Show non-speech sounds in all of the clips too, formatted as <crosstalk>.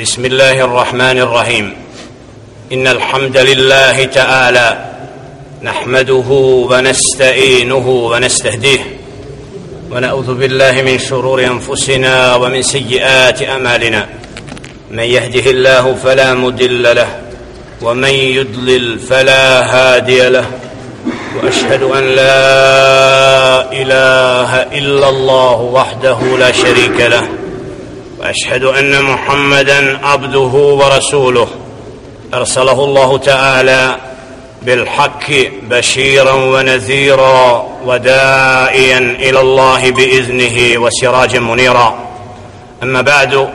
بسم الله الرحمن الرحيم. إن الحمد لله تعالى نحمده ونستعينه ونستهديه ونعوذ بالله من شرور أنفسنا ومن سيئات أعمالنا. من يهده الله فلا مضل له ومن يضلل فلا هادي له. وأشهد أن لا إله إلا الله وحده لا شريك له. وأشهد أن محمدا عبده ورسوله. أرسله الله تعالى بالحق بشيرا ونذيرا ودائيا إلى الله بإذنه وسراجا منيرا. أما بعد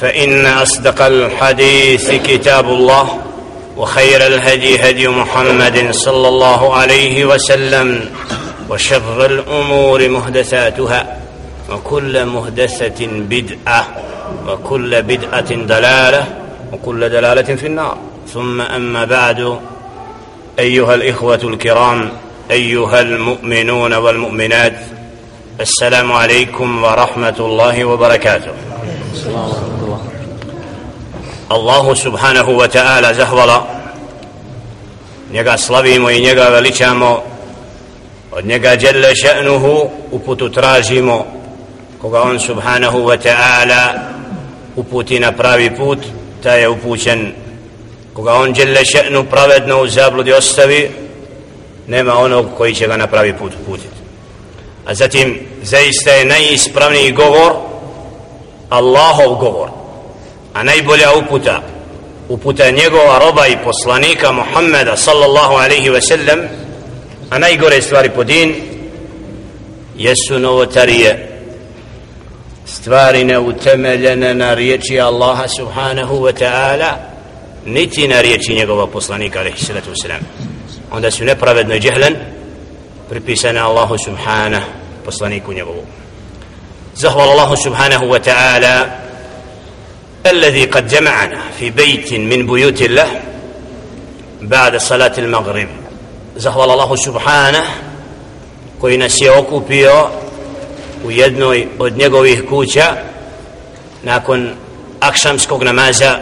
فإن أصدق الحديث كتاب الله وخير الهدي هدي محمد صلى الله عليه وسلم وشر الأمور محدثاتها. وكل محدثه بدعة وكل بدعة ضلاله وكل دلالة في النار. ثم أما بعد أيها الإخوة الكرام أيها المؤمنون والمؤمنات السلام عليكم ورحمة الله وبركاته. Allahu subhanahu wa ta'ala zahvala njega slavimo i njega veličamo od njega djelle še'nuhu uputu tražimo koga on subhanahu wa ta'ala uputi na pravi put ta je upućen. Koga on djelle še'nu pravedno u zabludi ostavi nema onog koji će ga na pravi put uputiti a zatim zaista je najispravniji govor Allahov govor. A najbolja uputa uputa njegova roba i poslanika Muhammeda sallallahu alaihi ve sellem a najgore stvari po din jesu novotarije stvari neutemeljene na riječi Allaha subhanahu wa ta'ala niti na riječi njegova poslanika alaihi sallatu wasalam onda su nepravedno i džehlen pripisane Allahu subhanahu poslaniku njegovu zahvala Allahu subhanahu wa ta'ala الذي قد جمعنا في بيت من بيوت الله بعد صلاة المغرب زهول الله سبحانه koji nas je okupio u jednoj od njegovih kuća nakon akšamskog namaza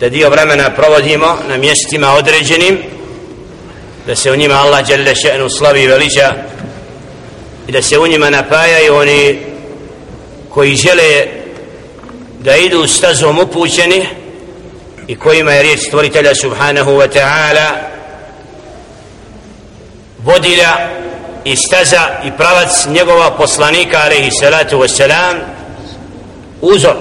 da dio vremena provodimo na mjestima određenim da se u njima Allah dželle še'nu slavi i veliča i da se u njima napajaju oni koji žele da idu stazom upućeni i kojima je riječ stvoritelja subhanahu wa ta'ala vodila i staza i pravac njegova poslanika alaihi salatu wasalam uzor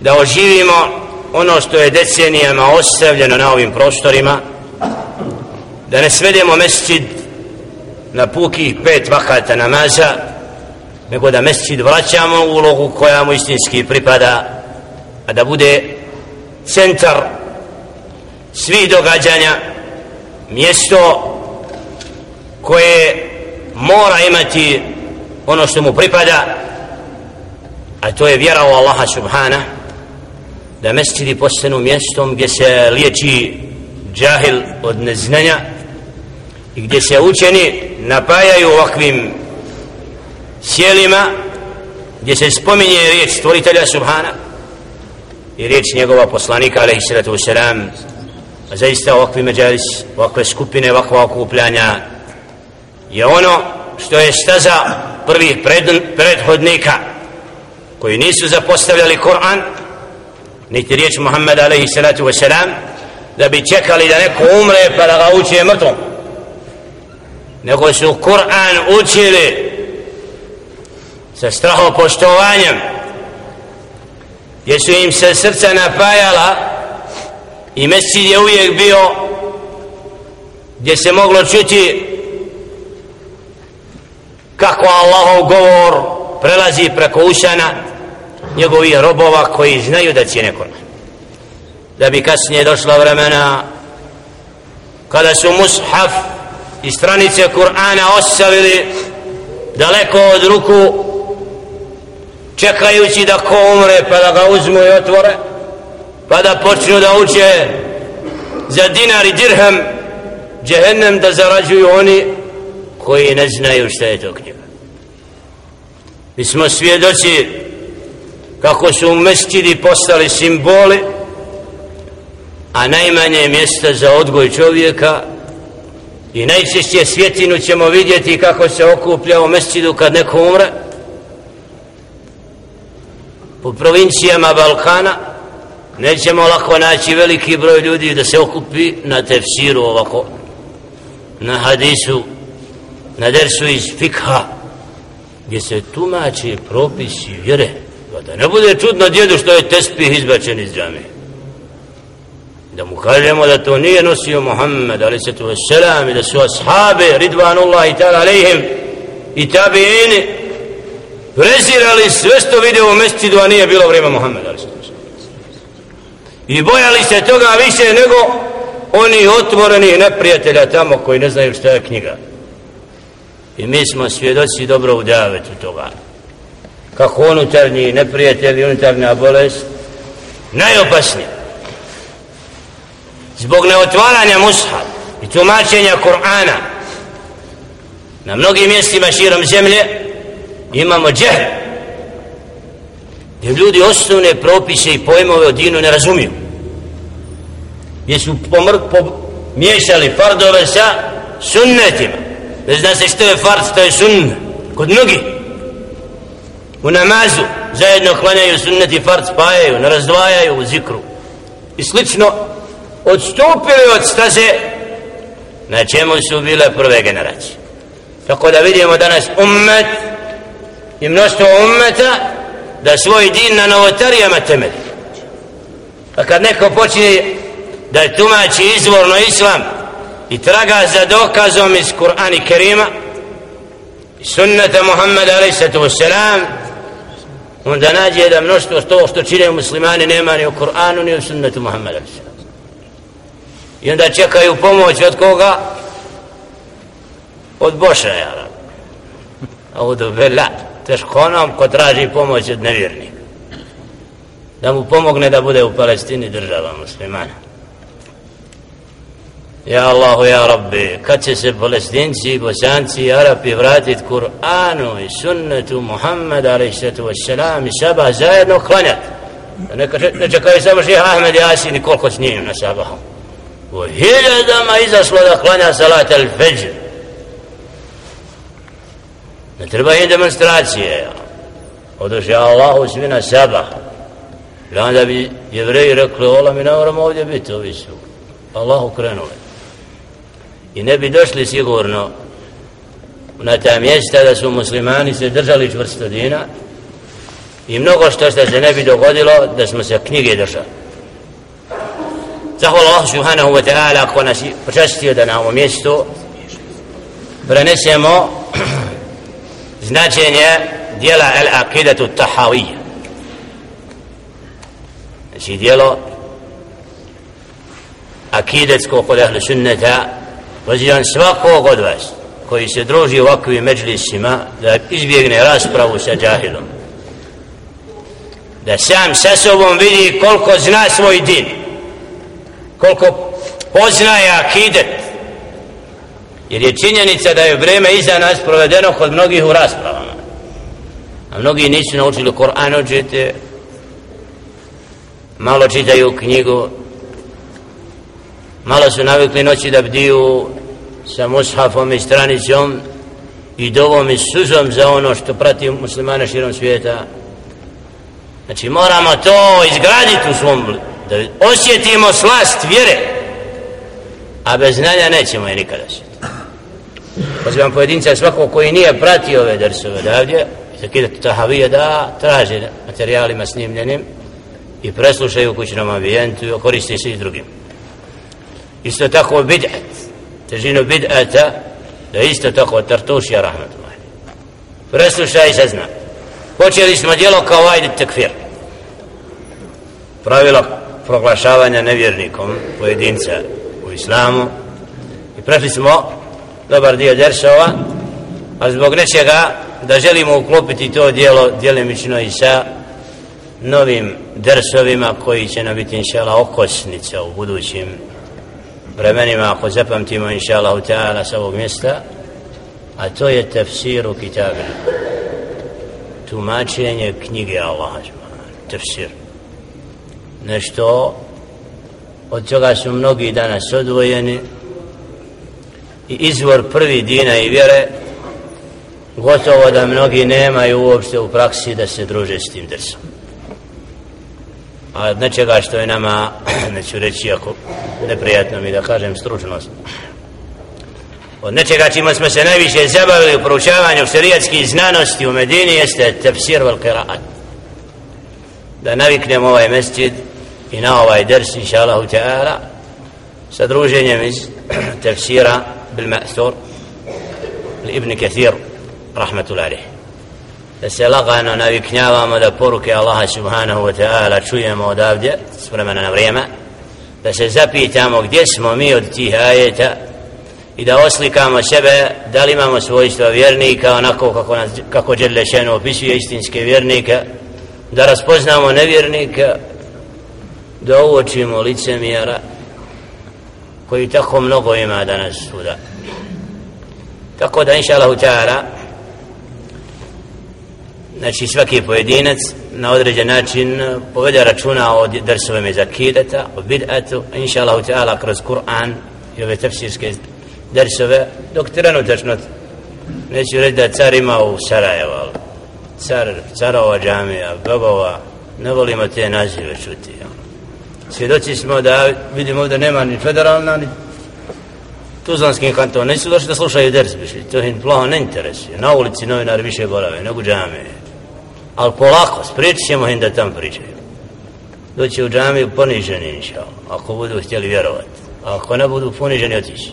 da oživimo ono što je decenijama ostavljeno na ovim prostorima da ne svedemo mesčid na pukih pet vakata namaza nego da mesčid vraćamo u ulogu koja mu istinski pripada a da bude centar svih događanja mjesto koje mora imati ono što mu pripada a to je vjera u Allaha subhana da mesčidi postanu mjestom gdje se liječi džahil od neznanja i gdje se učeni napajaju ovakvim sjelima gdje se spominje riječ stvoritelja Subhana i riječ njegova poslanika alaihi sallatu wasalam. A zaista ovakvi međalis ovakve skupine ovakva okupljanja je ono što je staza prvih prethodnika koji nisu zapostavljali Kur'an niti riječ Muhammeda alaihi salatu wasalam da bi čekali da neko umre pa da ga uči mrtvom. Nego su Kur'an učili sa strahopoštovanjem jer su im se srca napajala i mescid je uvijek bio gdje se moglo čuti kako Allahov govor prelazi preko ušana njegovih robova koji znaju da će Kur'an. Da bi kasnije došla vremena kada su mushaf i stranice Kur'ana ostavili daleko od ruku čekajući da ko umre pa da ga uzmu i otvore pa da počnu da uče za dinar i dirham džehennem da zarađuju oni koji ne znaju šta je to knjiga. Mi smo svjedoci kako su u mestidi postali simboli a najmanje mjesta za odgoj čovjeka i najčešće svjetinu ćemo vidjeti kako se okuplja u mestidu kad neko umre. Po provincijama Balkana nećemo lako naći veliki broj ljudi da se okupi na tefsiru ovako na hadisu na dersu iz fikha gdje se tumači propisi vjere pa da ne bude čudno djedu što je tespih izbačen iz džame. Da mu kažemo da to nije nosio Muhammed ali se tu selam i da su ashabe ridvanullahi ta'ala alejhim i tabiini prezirali sve što vide u mestidu a nije bilo vrijeme Muhammed ali se i bojali se toga više nego oni otvoreni neprijatelja tamo koji ne znaju šta je knjiga i mi smo svjedoci dobro u davetu toga. Kako unutarnji neprijatelj i unutarnja bolest najopasnije. Zbog neotvaranja musha i tumačenja Kur'ana na mnogim mjestima širom zemlje imamo džehl gdje ljudi osnovne propise i pojmove o dinu ne razumiju. Gdje su pomr, pomiješali fardove sa sunnetima ne zna se što je fard, što je sunn kod mnogi. U namazu zajedno klanjaju sunnet i fard spajaju, ne razdvajaju u zikru. I slično odstupili od staze na čemu su bile prve generacije. Tako da vidimo danas ummet i mnoštvo ummeta da svoj din na novotarijama temelji. Pa kad neko počne da tumači izvorno islam i traga za dokazom iz Kur'ana Kerima i sunnata Muhammeda alaihissalatu wassalam onda nađe da mnoštvo to što čine muslimani nema ni u Kur'anu ni u sunnatu Muhammeda alaihissatu i onda čekaju pomoć od koga? Od Boša ja a od Vela teško onom ko traži pomoć od nevjernika. Da mu pomogne da bude u Palestini država muslimana. Ja Allahu, ja Rabbi, kad će se palestinci, bosanci i arapi vratit Kur'anu i sunnetu Muhammeda, alaihissalatu wassalam, i sabah zajedno klanjat. Ne, ne čekaju samo šeha Ahmed Jasin i koliko s njim na sabahu. U hiljadama izašlo da klanja salat al-fajr. Ne treba im demonstracije. Odoše Allahu svi na sabah. I onda bi jevreji rekli, ola mi ne moramo ovdje biti, ovi su. Allahu krenuli i ne bi došli sigurno na ta mjesta da su muslimani se držali čvrsto dina i mnogo što što se ne bi dogodilo da smo se knjige držali. Zahvala Allah subhanahu wa ta'ala ako nas počastio da na ovom mjestu prenesemo <clears throat> značenje dijela al-aqidatu tahawiyya. Znači dijelo akidetsko kod ahli sunnata Pozivam svakog od vas koji se druži u ovakvim međlisima da izbjegne raspravu sa džahilom. Da sam sa sobom vidi koliko zna svoj din. Koliko poznaje akidet. Jer je činjenica da je vreme iza nas provedeno kod mnogih u raspravama. A mnogi nisu naučili Koran učite, malo čitaju knjigu, malo su navikli noći da bdiju sa mushafom i stranicom i dovom i suzom za ono što prati muslimane širom svijeta. Znači moramo to izgraditi u svom da osjetimo slast vjere a bez znanja nećemo je nikada osjetiti. Pozivam pojedinca svako koji nije pratio ove drsove davdje zakidati tahavije da traže materijalima snimljenim i preslušaju u kućnom ambijentu i koriste se i drugim. Isto tako bid'at težinu bid'ata da isto tako tartušija rahmatullah preslušaj se zna počeli smo djelo kao ajde tekfir. Pravilo proglašavanja nevjernikom pojedinca u islamu. I prešli smo dobar dio dersova a zbog nečega da želimo uklopiti to djelo djelimično i sa novim dersovima koji će nam biti inšala okosnica u budućim vremenima ako zapamtimo inša Allahu ta'ala sa ovog mjesta a to je tefsiru kitabina tumačenje knjige Allaha tefsir. Nešto od čega su mnogi danas odvojeni i izvor prvi dina i vjere gotovo da mnogi nemaju uopšte u praksi da se druže s tim drsom a od nečega što je nama <clears throat> neću reći ako neprijatno mi da kažem stručnost. Od nečega čima smo se najviše zabavili u proučavanju šerijatskih znanosti u Medini jeste tefsir vel kiraat da naviknemo ovaj mesjid i na ovaj ders inša Allahu ta'ala, sa druženjem iz <clears throat> tefsira bil ma'thur ibn Kathir rahmatullahi da se lagano naviknjavamo da poruke Allaha subhanahu wa ta'ala čujemo odavdje s vremena na vrijeme da se zapitamo gdje smo mi od tih ajeta i da oslikamo sebe da li imamo svojstva vjernika onako kako, nas, kako Đerlešenu opisuje istinske vjernike da raspoznamo nevjernika da uočimo licemjera koji tako mnogo ima danas svuda. Tako da inša Allahu ta'ala znači svaki pojedinac na određen način eh, povede računa o drsovima iz akideta, o bid'atu, inša Allah ta'ala kroz Kur'an i ove tefsirske drsove, dok trenutačno neću reći da car ima u Sarajevo, ali car, carova džamija, babova, ne volimo te nazive čuti. Ono. Svjedoci smo da vidimo da nema ni federalna, ni Tuzlanskim kanton, nisu došli da slušaju ders, to im plaho ne interesuje. Na ulici novinari više borave, nego džamije ali polako, spriječit ćemo im da tam pričaju. Doći u džamiju poniženi, inša, ako budu htjeli vjerovati. A ako ne budu poniženi, otići.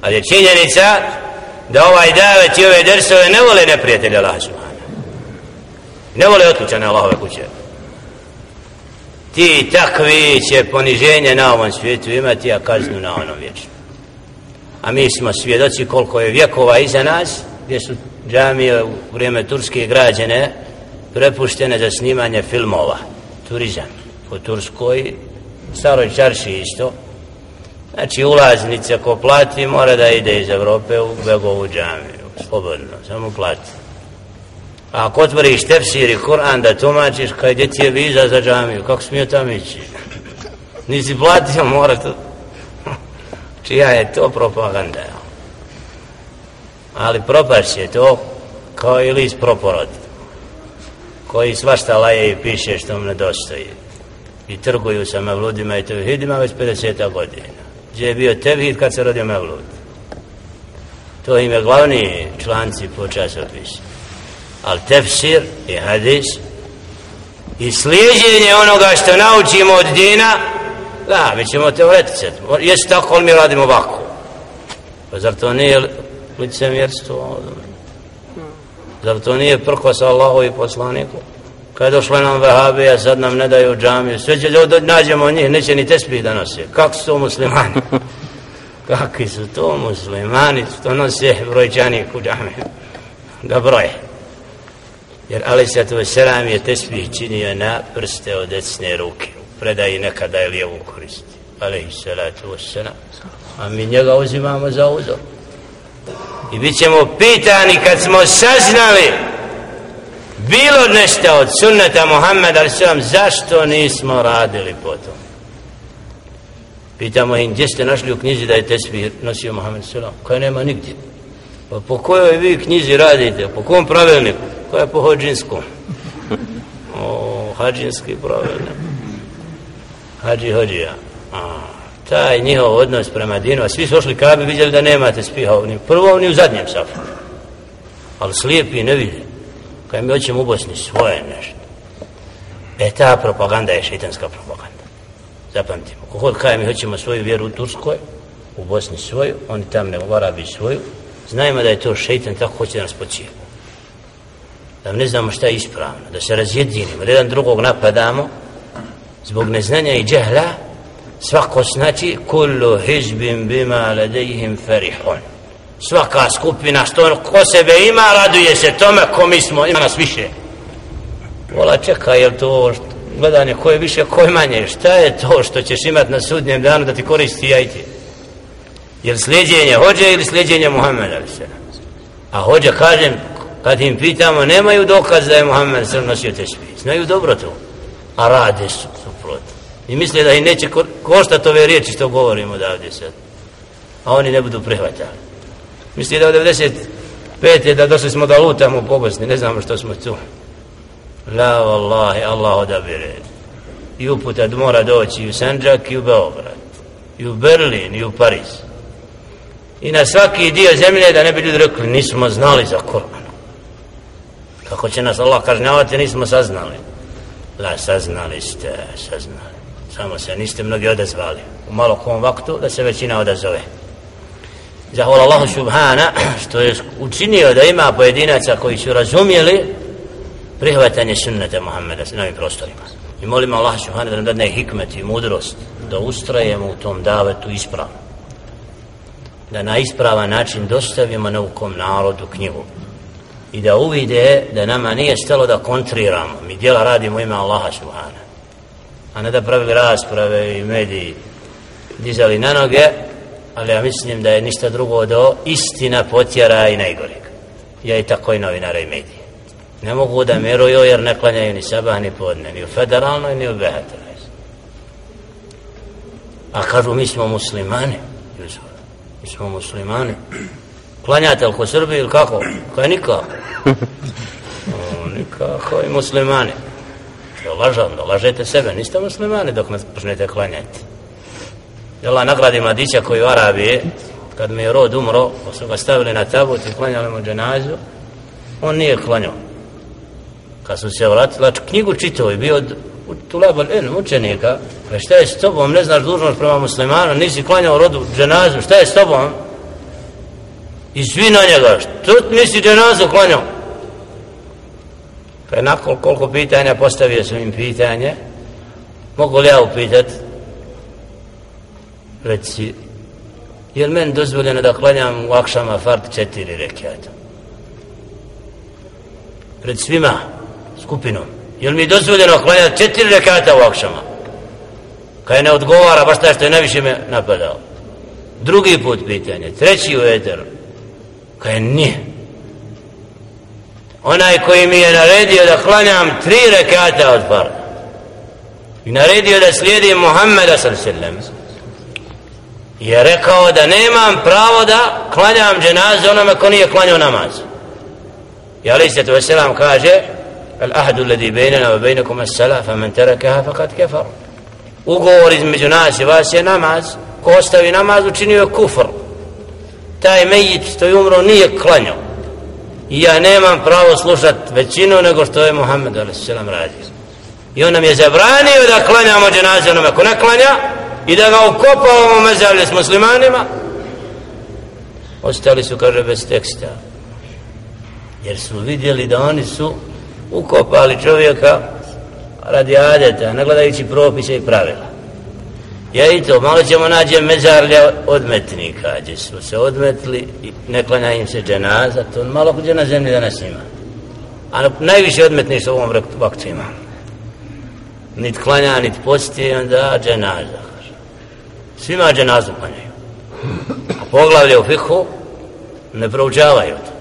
Ali je činjenica da ovaj davet i ove dersove ne vole neprijatelja Allah Subhana. Ne vole otkućane Allahove kuće. Ti takvi će poniženje na ovom svijetu imati, a kaznu na onom vječnom. A mi smo svjedoci koliko je vjekova iza nas, gdje su džamije u vrijeme Turske građene, prepuštene za snimanje filmova. Turizam po Turskoj staroj čarši isto. Znači ulaznice ko plati mora da ide iz Evrope u Begovu džamiju slobodno, samo plati. A ako otvoriš tefsir i Kur'an da tumačiš kaj gdje ti je viza za džamiju kako smije tam ići? Nisi platio mora to čija je to propaganda? Ali propaš je to kao i list proporod koji svašta laje i piše što mu nedostaje. I trguju sa mevludima i tevhidima već 50 godina. Gdje je bio tevhid kad se rodio mevlud? To im je glavni članci po časopisu ali tefsir i hadis i slijedjenje onoga što naučimo od dina da, mi ćemo teoreticati jesi tako, ali mi radimo ovako. Pa zar to nije licemjerstvo? Zar to nije prko sa Allahovi poslaniku? Kad je došla nam vehabija, sad nam ne daju džamiju. Sve će da nađemo njih, neće ni tespih da nose. Kako su to muslimani? <laughs> Kakvi su to muslimani? To nose brojčani u džamiju. Da broje. Jer Ali Satu Selam je tespih činio na prste od decne ruke. Predaji nekada je lijevu koristi. Ali Salatu Selam. A mi njega uzimamo za uzor i bit ćemo pitani kad smo saznali bilo nešto od sunneta Muhammed a.s. zašto nismo radili potom. pitamo im gdje ste našli u knjizi da je tesbih nosio Muhammed s.a. koja nema nigdje pa po kojoj vi knjizi radite po kom pravilniku koja je po hođinskom o hađinski pravilnik hađi hođija a taj njihov odnos prema dinu, a svi su ošli kabe, vidjeli da nemate spiha u prvom ni u zadnjem safu. Ali slijepi ne vidi. Kaj mi hoćemo u Bosni svoje nešto. E ta propaganda je šeitanska propaganda. Zapamtimo. Kogod kaj mi hoćemo svoju vjeru u Turskoj, u Bosni svoju, oni tam ne u svoju, znajmo da je to šeitan tako hoće da nas pocije. Da ne znamo šta je ispravno, da se razjedinimo, da jedan drugog napadamo, zbog neznanja i džehla, svako znači kullu hizbin bima ladejhim farihun. Svaka skupina što ko sebe ima raduje se tome ko mi smo ima nas više. Vola čeka je to gledanje ko je više ko je manje? Šta je to što ćeš imat na sudnjem danu da ti koristi jajti jer slijedjenje hođe ili slijedjenje Muhammeda a hođe kažem kad im pitamo nemaju dokaz da je Muhammed sr. nosio tešbih znaju dobro to a rade su suprotno i misle da im neće koštati ove riječi što govorimo odavdje sad. A oni ne budu prihvatali misli da u 95. da došli smo da lutamo po Bosni ne znamo što smo tu. La vallahi Allah odabire. I uputa mora doći u Sanđak i u Beograd. I u Berlin i u Pariz. I na svaki dio zemlje da ne bi ljudi rekli nismo znali za Kur'an. Kako će nas Allah kažnjavati nismo saznali. La saznali ste saznali samo se niste mnogi odazvali. U malo kom vaktu da se većina odazove. Zahvala Allahu subhana što je učinio da ima pojedinaca koji su razumjeli prihvatanje sunnete Muhammeda na ovim prostorima. I molimo Allah subhana da nam dadne hikmet i mudrost da ustrajemo u tom davetu ispravno. Da na ispravan način dostavimo naukom narodu knjigu. I da uvide da nama nije stalo da kontriramo. Mi djela radimo ime Allaha subhana a ne da pravili rasprave i mediji dizali na noge ali ja mislim da je ništa drugo do istina potjera i najgoreg. Ja i tako i novinara i medije. Ne mogu da miruju jer ne klanjaju ni sabah ni podne ni u federalnoj ni u behatroj a kažu mi smo muslimani mi smo muslimani klanjate li ko Srbi ili kako? Kao nikako? <laughs> O, nikako i muslimani da lažan, da lažete sebe niste muslimani dok ne počnete klanjati. Allah nagradi mladića koji u Arabiji kad mi je rod umro pa su ga stavili na tabut i klanjali mu dženazu on nije klanjao. Kad su se vratili znači, knjigu čitao i bio tu labal ilm učenika pa šta je s tobom? Ne znaš dužnost prema muslimanu nisi klanjao rodu dženazu šta je s tobom? I svi na njega što nisi dženazu klanjao? Pa je nakon koliko pitanja postavio sam im pitanje mogu li ja upitat? Reci je li meni dozvoljeno da klanjam u akšama fart četiri rekiata? Pred svima skupinom je li mi dozvoljeno klanjati četiri rekata u akšama? Kaj ne odgovara baš taj što je najviše me napadao. Drugi put pitanje treći u eder kaj nije? onaj koji mi je naredio da klanjam tri rekata od farda i naredio da slijedim Muhammeda sallam je rekao da nemam pravo da klanjam dženaze onome ko nije klanjao namaz i ali se to selam kaže الأحد الذي بيننا وبينكم الصلاة فمن تركها فقد كفر ugovor između nas i vas je namaz ko ostavi namaz učinio je kufr taj mejit što je umro nije klanjao i ja nemam pravo slušat većinu nego što je Muhammed a.s. radio i on nam je zabranio da klanjamo dženaze onome ko ne klanja i da ga ukopavamo mezarlje s muslimanima ostali su kaže bez teksta jer su vidjeli da oni su ukopali čovjeka radi adeta, ne gledajući propise i pravila. Ja i to, malo ćemo nađe mezarlja odmetnika, gdje su se odmetli i ne klanja im se dženaza, to malo kuđe na zemlji danas ima. A najviše odmetni su u ovom vaktu ima. Nit klanja, nit posti, onda dženaza. Svima dženazu klanjaju. A poglavlje u fihu ne proučavaju to.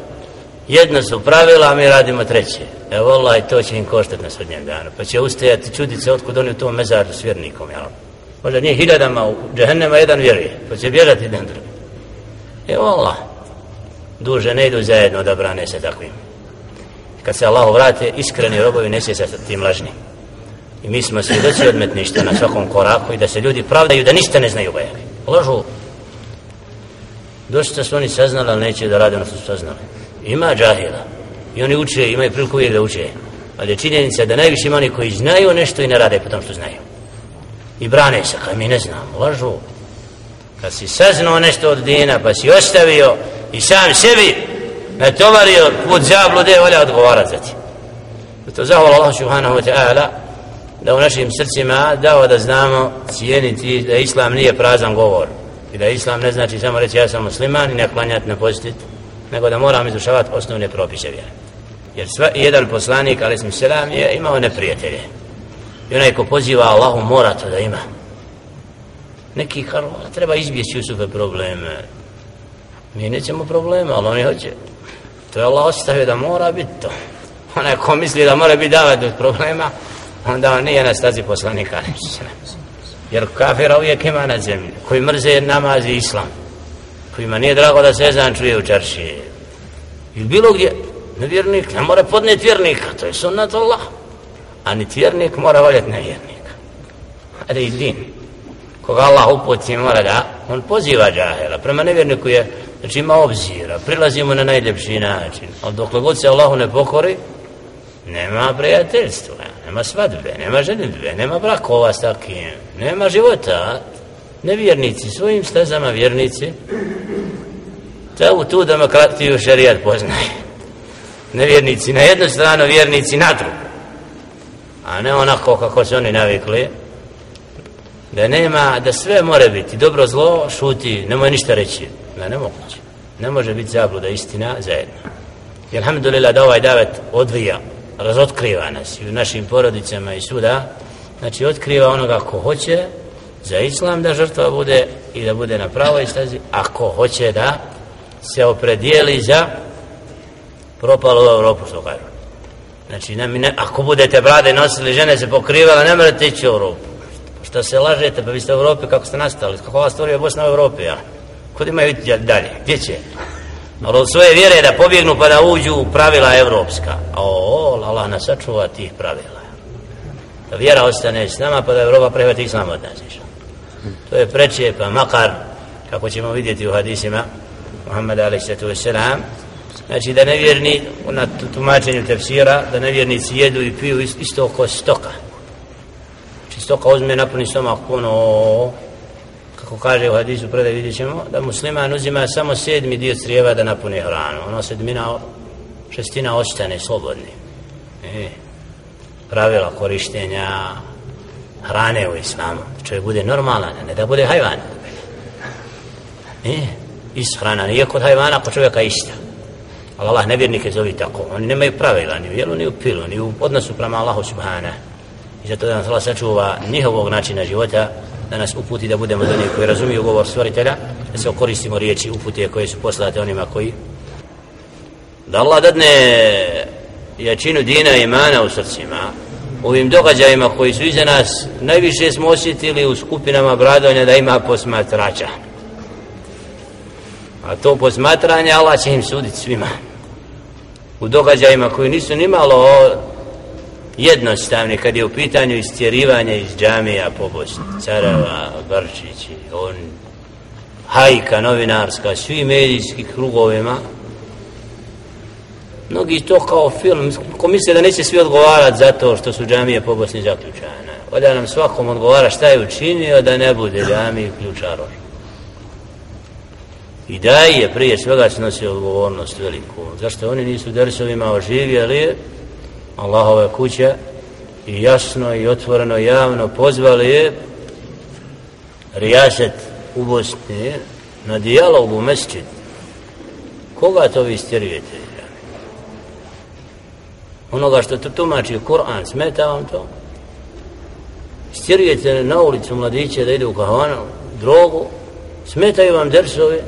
Jedna su pravila, a mi radimo treće. Evo Allah, to će im koštati na sudnjem danu. Pa će ustajati čudice otkud oni u tom mezaru s vjernikom, jel? Možda nije hiljadama u džehennema jedan vjeruje, pa će bježati jedan drugi. E Allah, duže ne idu zajedno da brane se takvim. Kad se Allah vrate, iskreni robovi ne se sa tim lažnim. I mi smo svjedoci odmetništa na svakom koraku i da se ljudi pravdaju da ništa ne znaju bojali. Lažu. Dosta su oni saznali, ali neće da rade ono što su saznali. Ima džahila. I oni uče, imaju priliku uvijek da uče. Ali je činjenica da najviše ima oni koji znaju nešto i ne rade po tom što znaju. I brane se, kaj mi ne znamo, lažu. Kad si saznao nešto od dina, pa si ostavio i sam sebi natovario put zablude, volja odgovarat za ti. Zato zahvala Allah subhanahu wa ta'ala da u našim srcima dao da znamo cijeniti da Islam nije prazan govor. I da Islam ne znači samo reći ja sam musliman i ne klanjati, ne postiti nego da moram izvršavati osnovne propise vjere. Jer sva, jedan poslanik, ali sam selam, je imao neprijatelje. I onaj ko poziva Allahu mora to da ima. Neki kažu, treba izbjeći Jusufe probleme. Mi nećemo probleme, ali oni hoće. To je Allah ostavio da mora biti to. Onaj ko misli da mora biti davati od problema, onda on nije na stazi poslanika. Jer kafira uvijek ima na zemlji, koji mrze namaz i islam, kojima nije drago da se ezan čuje u čarši. Ili bilo gdje, nevjernik ne mora podnijeti vjernika, to je sunnat Allah. A ni vjernik mora voljeti nevjernika. Ali i din. Koga Allah uputi mora da, on poziva džahela. Prema nevjerniku je, znači ima obzira, prilazimo na najljepši način. Ali dok god se Allahu ne pokori, nema prijateljstva, nema svadbe, nema ženitbe, nema brakova s takim, nema života. Nevjernici, svojim stazama vjernici, to tu demokratiju šarijat poznaje. Nevjernici na jednu stranu, vjernici na drugu. A ne onako kako se oni navikli, da nema, da sve more biti, dobro zlo, šuti, nemoj ništa reći. Da, ne moguće. Ne može biti zabluda istina zajedno. I alhamdulillah da ovaj davet odvija razotkriva nas i u našim porodicama i suda znači otkriva onoga ko hoće za islam da žrtva bude i da bude na pravoj stazi ako hoće da se opredijeli za propalu u Evropu što kažu znači ne, ne, ako budete brade nosili žene se pokrivale ne morate ići u Europu. što se lažete pa vi ste u Europi kako ste nastali kako vas stvorio Bosna u Evropi ja? kod imaju dalje gdje će ali od svoje vjere da pobjegnu pa da uđu u pravila evropska. O, Allah nas sačuva tih pravila. Da vjera ostane s nama pa da Evropa prehvati islam od nas. To je preče pa makar, kako ćemo vidjeti u hadisima, Muhammed a.s. Znači da nevjerni, na tumačenju tefsira, da nevjernici jedu i piju isto oko stoka. Znači stoka uzme napuni stomak puno kako kaže u hadisu predaj vidjet ćemo, da musliman uzima samo sedmi dio crijeva da napuni hranu. Ono sedmina, šestina ostane slobodni. E, pravila korištenja hrane u islamu. Da čovjek bude normalan, ne da bude hajvan. E, is hrana nije kod hajvana, kod čovjeka ista. Ali Allah nevjernike zove tako. Oni nemaju pravila ni u jelu, ni u pilu, ni u odnosu prema Allahu subhana. I zato da nas Allah sačuva njihovog načina života, da nas uputi da budemo do koji razumiju govor stvoritelja, da se koristimo riječi upute koje su poslate onima koji da Allah dadne jačinu dina i imana u srcima u ovim događajima koji su iza nas najviše smo osjetili u skupinama bradonja da ima posmatrača a to posmatranje Allah će im suditi svima u događajima koji nisu nimalo jednostavni kad je u pitanju istjerivanja iz džamija po Bosni, Carava, Brčići, on, hajka novinarska, svi medijski krugovima, mnogi to kao film, ko misle da neće svi odgovarati za to što su džamije po Bosni zaključane. Oda nam svakom odgovara šta je učinio da ne bude džamije ključaror. I da je prije svega se odgovornost veliku. Zašto oni nisu dersovima oživjeli, Allahove kuće i jasno i otvoreno javno pozvali je rijaset u Bosni na dijalog u mesčid? Koga to vi stjerujete? Onoga što to tumači Kur'an smeta vam to? Stjerujete na ulicu mladiće da ide u kahvanu drogu smetaju vam dersovi?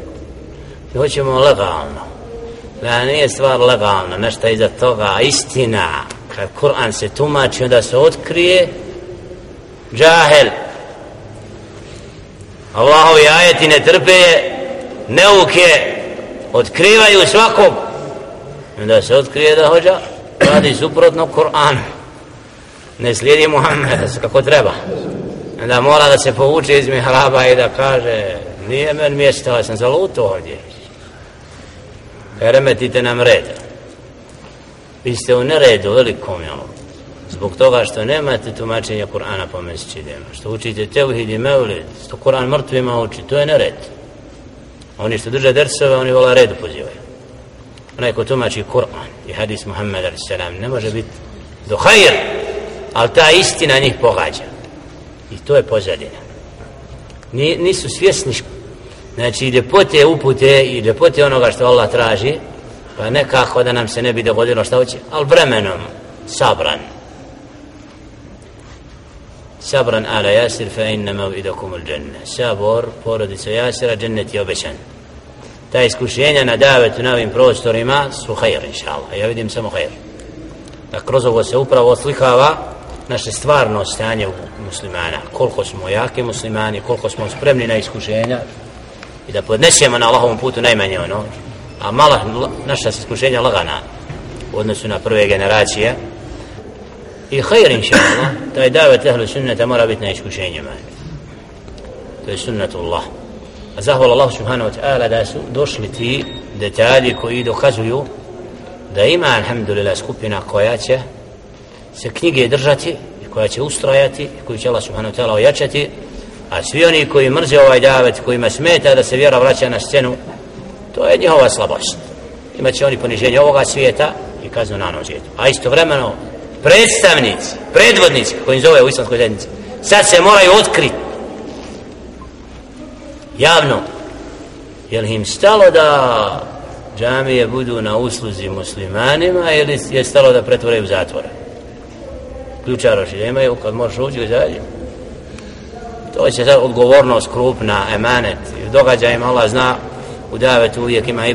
I hoćemo legalno. Da nije stvar legalna, nešto iza toga, istina, kad Kur'an se tumači, onda se otkrije, džahel, Allahovi ajeti ne trpe, neuke, otkrivaju svakom. onda se otkrije da hođa, radi suprotno Kur'an, ne slijedi Muhammed, kako treba, onda mora da se povuče iz mihraba i da kaže, nije men mjesto, ja sam zaluto ovdje, remetite nam red. Vi ste u neredu velikom, jel? Zbog toga što nemate tumačenja Kur'ana po mesečidima, što učite tevhid i mevlid, što Kur'an mrtvima uči, to je nered. Oni što drže dersove, oni vola redu pozivaju. Onaj ko tumači Kur'an i hadis Muhammed a.s. ne može biti do hajr, ali ta istina njih pogađa. I to je pozadina. Nisu svjesni znači ljepote upute i ljepote onoga što Allah traži pa nekako da nam se ne bi dogodilo što hoće ali vremenom sabran sabran ala jasir fa inna mav idakum ul dženne sabor porodica jasira džennet je obećan ta iskušenja na davetu na ovim prostorima su hajr, inša Allah. Ja vidim samo hajr. Da kroz ovo se upravo oslikava naše stvarno stanje muslimana. Koliko smo jaki muslimani, koliko smo spremni na iskušenja i da podnesemo na Allahovom putu najmanje ono. A mala, naša iskušenja lagana u odnosu na prve generacije. I hajr, inša Allah, taj davet ehlu sunnata mora biti na iskušenjima. To je sunnatullah. A zahvala Allah subhanahu wa ta'ala da su došli ti detalji koji dokazuju da ima alhamdulillah skupina koja će se knjige držati koja će ustrajati koju će Allah subhanahu wa ta'ala ojačati a svi oni koji mrze ovaj davet kojima smeta da se vjera vraća na scenu to je njihova slabost. Imaće oni poniženje ovoga svijeta i kaznu na nož a istovremeno predstavnici, predvodnici koji zove u islamskoj zajednici sad se moraju otkriti javno. Je im stalo da džamije budu na usluzi muslimanima ili je stalo da pretvore u zatvore? Ključaroši nemaju kad možeš uđi u to će sad odgovornost krupna emanet. I događajima Allah zna u davetu uvijek ima i